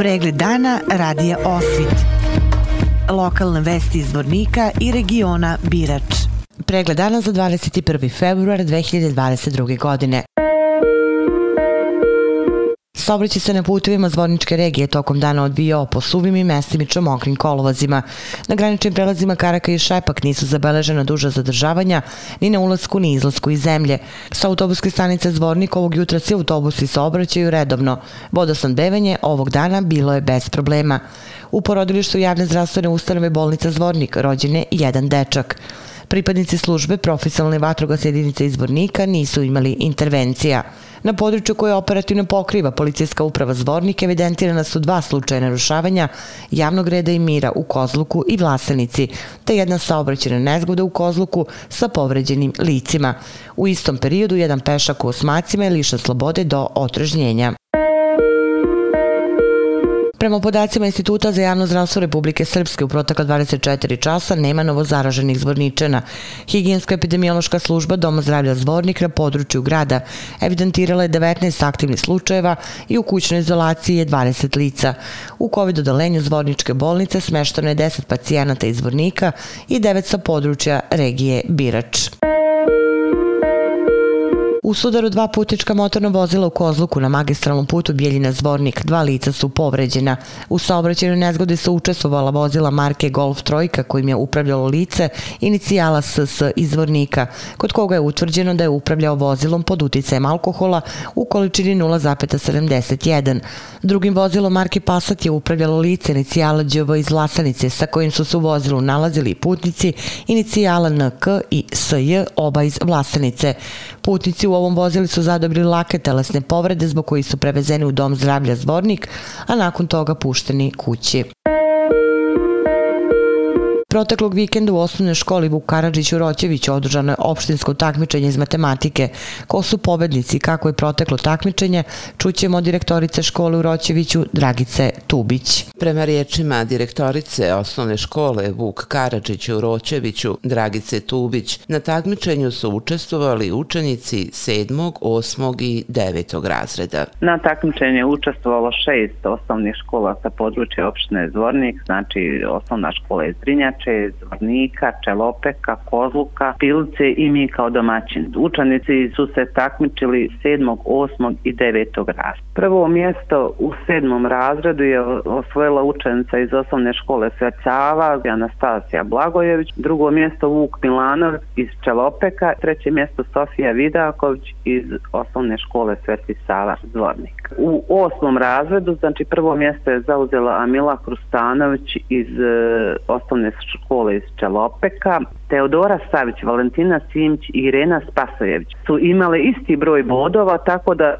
Pregled dana radija Osvit. Lokalne vesti iz Vornika i regiona Birač. Pregled dana za 21. februar 2022. godine. Saobraćaj se na putevima Zvorničke regije tokom dana odvijao po suvim i mestimično mokrim kolovozima. Na graničnim prelazima Karaka i Šepak nisu zabeležena duža zadržavanja ni na ulasku ni izlasku iz zemlje. Sa autobuske stanice Zvornik ovog jutra svi autobusi saobraćaju redovno. Vodosnabdevanje ovog dana bilo je bez problema. U porodilištu javne zdravstvene ustanove bolnica Zvornik rođen je jedan dečak. Pripadnici službe profesionalne vatrogasne jedinice izbornika nisu imali intervencija. Na području koje operativno pokriva policijska uprava Zvornik evidentirana su dva slučaja narušavanja javnog reda i mira u Kozluku i Vlasenici, te jedna saobraćena nezgoda u Kozluku sa povređenim licima. U istom periodu jedan pešak u Osmacima je lišan slobode do otrežnjenja. Prema podacima Instituta za javno zdravstvo Republike Srpske u protekla 24 časa nema novo zaraženih zvorničana. Higijensko-epidemiološka služba Doma zdravlja Zvornik na području grada evidentirala je 19 aktivnih slučajeva i u kućnoj izolaciji je 20 lica. U COVID odalenju Zvorničke bolnice smeštano je 10 pacijenata iz Zvornika i 9 sa područja regije Birač. U sudaru dva putnička motorna vozila u Kozluku na magistralnom putu Bijeljina Zvornik dva lica su povređena. U saobraćenju nezgodi su učestvovala vozila marke Golf Trojka kojim je upravljalo lice inicijala SS iz Zvornika, kod koga je utvrđeno da je upravljao vozilom pod uticajem alkohola u količini 0,71. Drugim vozilom marke Passat je upravljalo lice inicijala DŽV iz Lasanice sa kojim su se u vozilu nalazili putnici inicijala NK i SJ oba iz Vlasanice. Putnici u ovom vozilu su zadobili lake telesne povrede zbog koji su prevezeni u dom zdravlja Zvornik, a nakon toga pušteni kući. Proteklog vikenda u osnovnoj školi Vuk Karadžić u Roćeviću održano je opštinsko takmičenje iz matematike. Ko su pobednici i kako je proteklo takmičenje, čućemo od direktorice škole u Roćeviću Dragice Tubić. Prema riječima direktorice osnovne škole Vuk Karadžić u Roćeviću Dragice Tubić, na takmičenju su učestvovali učenici 7., 8. i 9. razreda. Na takmičenju je učestvovalo šest osnovnih škola sa područja opštine Zvornik, znači osnovna škola iz Drinjač, Inače, Zvornika, Čelopeka, Kozluka, Pilice i mi kao domaćin. Učenici su se takmičili 7., 8. i 9. razreda. Prvo mjesto u sedmom razredu je osvojila učenica iz osnovne škole Svecava, Anastasija Blagojević, drugo mjesto Vuk Milanov iz Čelopeka, treće mjesto Sofija Vidaković iz osnovne škole Sveti Sava Zvornik. U osmom razredu, znači prvo mjesto je zauzela Amila Krustanović iz e, osnovne škole iz Čelopeka, Teodora Savić, Valentina Simić i Irena Spasojević su imale isti broj bodova, tako da e,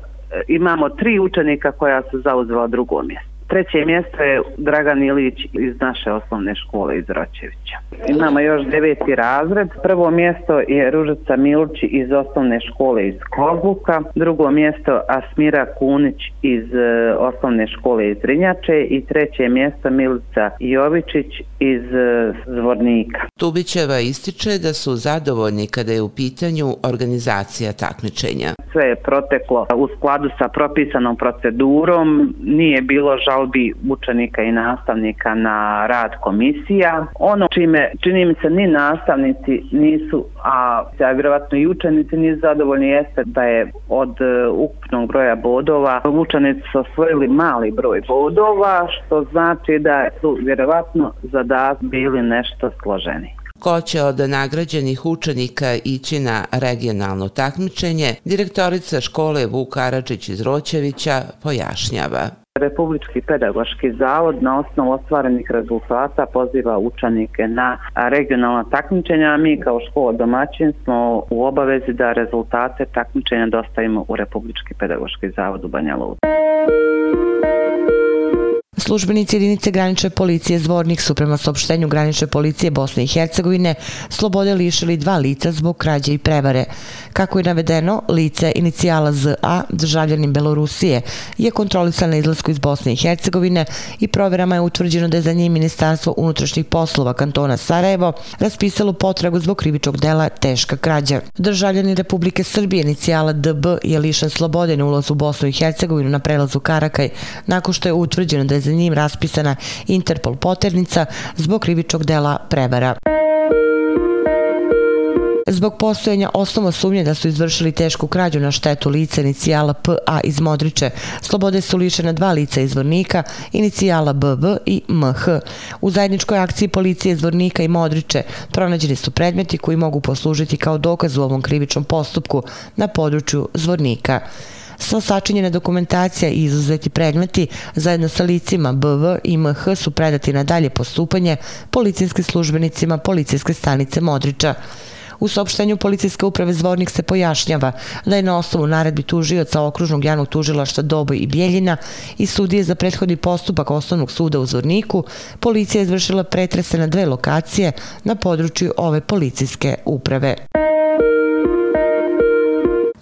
imamo tri učenika koja su zauzela drugo mjesto. Treće mjesto je Dragan Ilić iz naše osnovne škole iz Roćevića. Imamo još deveti razred. Prvo mjesto je Ružica Milči iz osnovne škole iz Kozluka. Drugo mjesto Asmira Kunić iz e, osnovne škole iz Rinjače. I treće mjesto Milica Jovičić iz e, Zvornika. Tubićeva ističe da su zadovoljni kada je u pitanju organizacija takmičenja. Sve je proteklo u skladu sa propisanom procedurom. Nije bilo žal žalbi učenika i nastavnika na rad komisija. Ono čime čini mi se ni nastavnici nisu, a ja vjerovatno i učenici nisu zadovoljni jeste da je od e, ukupnog broja bodova učenici su osvojili mali broj bodova, što znači da su vjerovatno zadat bili nešto složeni. Ko će od nagrađenih učenika ići na regionalno takmičenje, direktorica škole Vuk Karadžić iz Roćevića pojašnjava. Republički pedagoški zavod na osnovu ostvarenih rezultata poziva učenike na regionalna takmičenja, a mi kao škola domaćin smo u obavezi da rezultate takmičenja dostavimo u Republički pedagoški zavod u Banja Luka. Službenici jedinice granične policije Zvornik su prema saopštenju granične policije Bosne i Hercegovine slobode lišili dva lica zbog krađe i prevare. Kako je navedeno, lice inicijala ZA, državljanin Belorusije, je kontrolisan na izlasku iz Bosne i Hercegovine i proverama je utvrđeno da je za njim Ministarstvo unutrašnjih poslova kantona Sarajevo raspisalo potragu zbog krivičnog dela teška krađa. Državljanin Republike Srbije inicijala DB je lišan slobode na ulazu u Bosnu i Hercegovinu na prelazu Karakaj nakon što je utvrđeno da je za njim raspisana Interpol poternica zbog krivičnog dela prevara. Zbog postojanja osnova sumnje da su izvršili tešku krađu na štetu lica inicijala PA iz Modriče, slobode su lišena dva lica izvornika, inicijala BV i MH. U zajedničkoj akciji policije izvornika i Modriče pronađeni su predmeti koji mogu poslužiti kao dokaz u ovom krivičnom postupku na području zvornika. Sva sačinjena dokumentacija i izuzeti predmeti zajedno sa licima BV i MH su predati na dalje postupanje policijskim službenicima policijske stanice Modriča. U saopštenju policijske uprave Zvornik se pojašnjava da je na osnovu naredbi tužioca okružnog javnog tužilašta Doboj i Bjeljina i sudije za prethodni postupak osnovnog suda u Zvorniku, policija je izvršila pretrese na dve lokacije na području ove policijske uprave.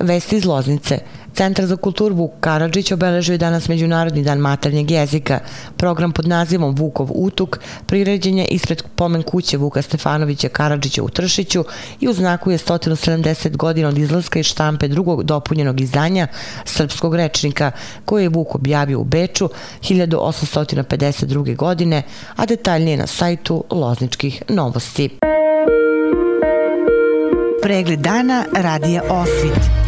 Vesti iz Loznice. Centar za kulturu Vuk Karadžić obeležio je danas Međunarodni dan maternjeg jezika. Program pod nazivom Vukov utuk priređen je ispred pomen kuće Vuka Stefanovića Karadžića u Tršiću i u znaku je 170 godina od izlaska i štampe drugog dopunjenog izdanja srpskog rečnika koje je Vuk objavio u Beču 1852. godine, a detaljnije na sajtu Lozničkih novosti. Pregled dana radija Osvit